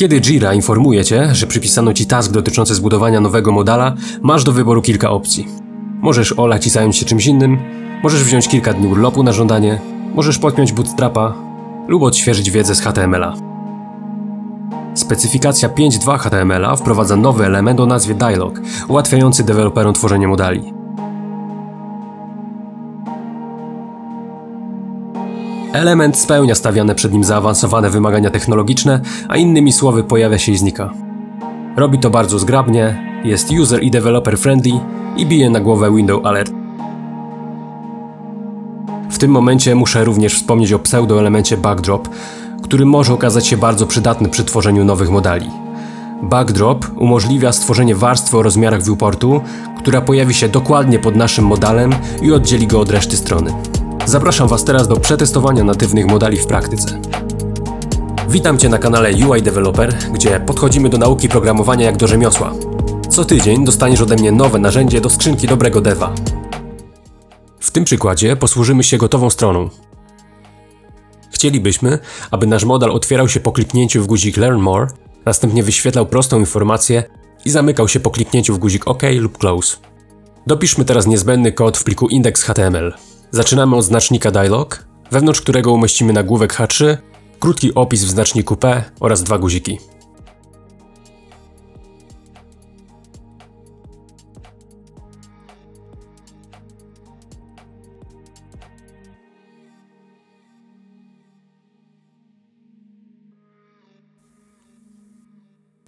Kiedy Jira informuje Cię, że przypisano Ci task dotyczący zbudowania nowego modala, masz do wyboru kilka opcji. Możesz olać i zająć się czymś innym, możesz wziąć kilka dni urlopu na żądanie, możesz podpiąć bootstrapa lub odświeżyć wiedzę z HTML-a. Specyfikacja 5.2 HTML-a wprowadza nowy element o nazwie Dialog, ułatwiający deweloperom tworzenie modali. Element spełnia stawiane przed nim zaawansowane wymagania technologiczne, a innymi słowy pojawia się i znika. Robi to bardzo zgrabnie, jest user i developer friendly i bije na głowę window alert. W tym momencie muszę również wspomnieć o pseudoelemencie backdrop, który może okazać się bardzo przydatny przy tworzeniu nowych modali. Backdrop umożliwia stworzenie warstwy o rozmiarach viewportu, która pojawi się dokładnie pod naszym modalem i oddzieli go od reszty strony. Zapraszam Was teraz do przetestowania natywnych modali w praktyce. Witam Cię na kanale UI Developer, gdzie podchodzimy do nauki programowania jak do rzemiosła. Co tydzień dostaniesz ode mnie nowe narzędzie do skrzynki dobrego deva. W tym przykładzie posłużymy się gotową stroną. Chcielibyśmy, aby nasz model otwierał się po kliknięciu w guzik Learn More, następnie wyświetlał prostą informację i zamykał się po kliknięciu w guzik OK lub Close. Dopiszmy teraz niezbędny kod w pliku index.html. Zaczynamy od znacznika dialog, wewnątrz którego umieścimy nagłówek H3, krótki opis w znaczniku P oraz dwa guziki.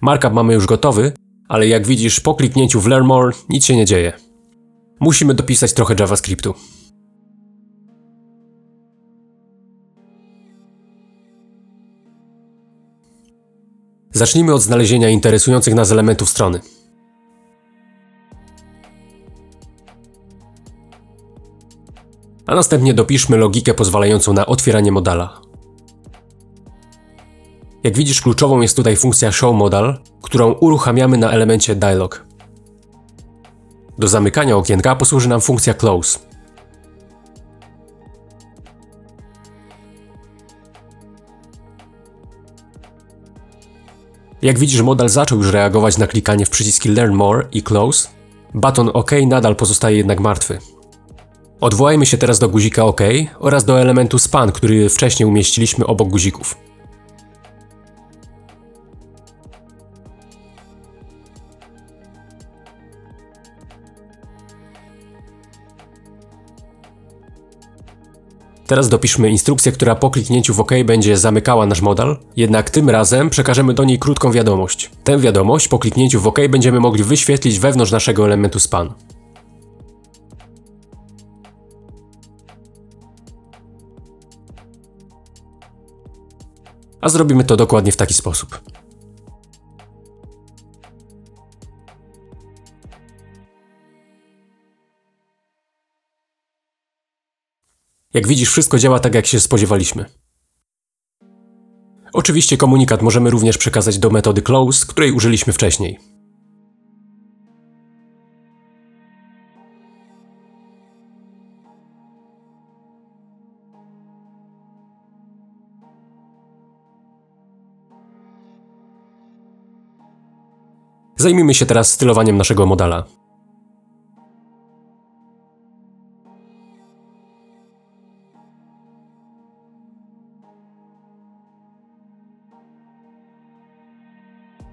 Markup mamy już gotowy, ale jak widzisz po kliknięciu w Learn More nic się nie dzieje. Musimy dopisać trochę JavaScriptu. Zacznijmy od znalezienia interesujących nas elementów strony. A następnie dopiszmy logikę pozwalającą na otwieranie modala. Jak widzisz, kluczową jest tutaj funkcja Show Modal, którą uruchamiamy na elemencie Dialog. Do zamykania okienka posłuży nam funkcja Close. Jak widzisz, model zaczął już reagować na klikanie w przyciski Learn More i Close. Baton OK nadal pozostaje jednak martwy. Odwołajmy się teraz do guzika OK oraz do elementu span, który wcześniej umieściliśmy obok guzików. Teraz dopiszmy instrukcję, która po kliknięciu w OK będzie zamykała nasz model, jednak tym razem przekażemy do niej krótką wiadomość. Tę wiadomość po kliknięciu w OK będziemy mogli wyświetlić wewnątrz naszego elementu span. A zrobimy to dokładnie w taki sposób. Jak widzisz, wszystko działa tak, jak się spodziewaliśmy. Oczywiście komunikat możemy również przekazać do metody close, której użyliśmy wcześniej. Zajmijmy się teraz stylowaniem naszego modela.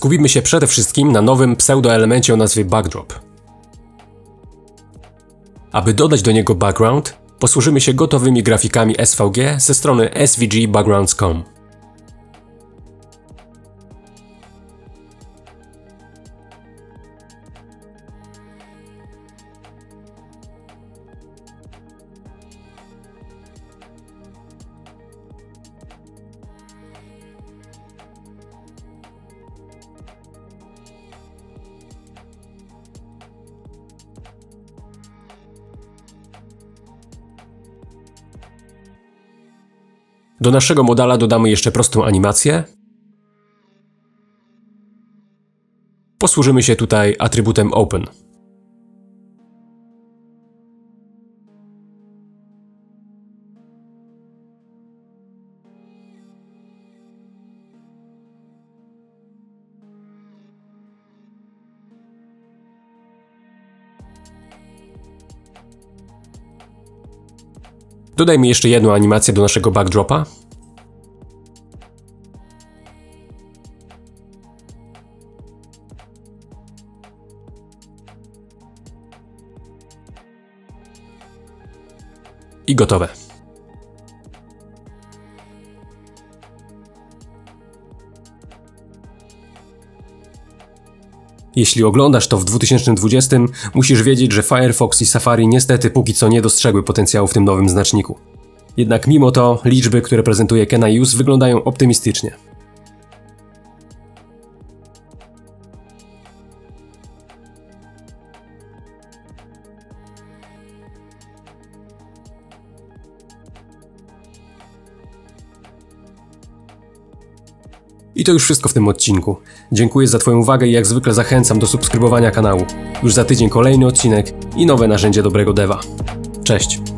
Skupimy się przede wszystkim na nowym pseudoelemencie o nazwie backdrop. Aby dodać do niego background, posłużymy się gotowymi grafikami SVG ze strony svgbackgrounds.com. Do naszego modala dodamy jeszcze prostą animację. Posłużymy się tutaj atrybutem Open. Dodajmy jeszcze jedną animację do naszego backdropa. I gotowe. Jeśli oglądasz to w 2020, musisz wiedzieć, że Firefox i Safari niestety póki co nie dostrzegły potencjału w tym nowym znaczniku. Jednak mimo to liczby, które prezentuje Kenaius wyglądają optymistycznie. I to już wszystko w tym odcinku. Dziękuję za Twoją uwagę i jak zwykle zachęcam do subskrybowania kanału. Już za tydzień kolejny odcinek i nowe narzędzie dobrego dewa. Cześć!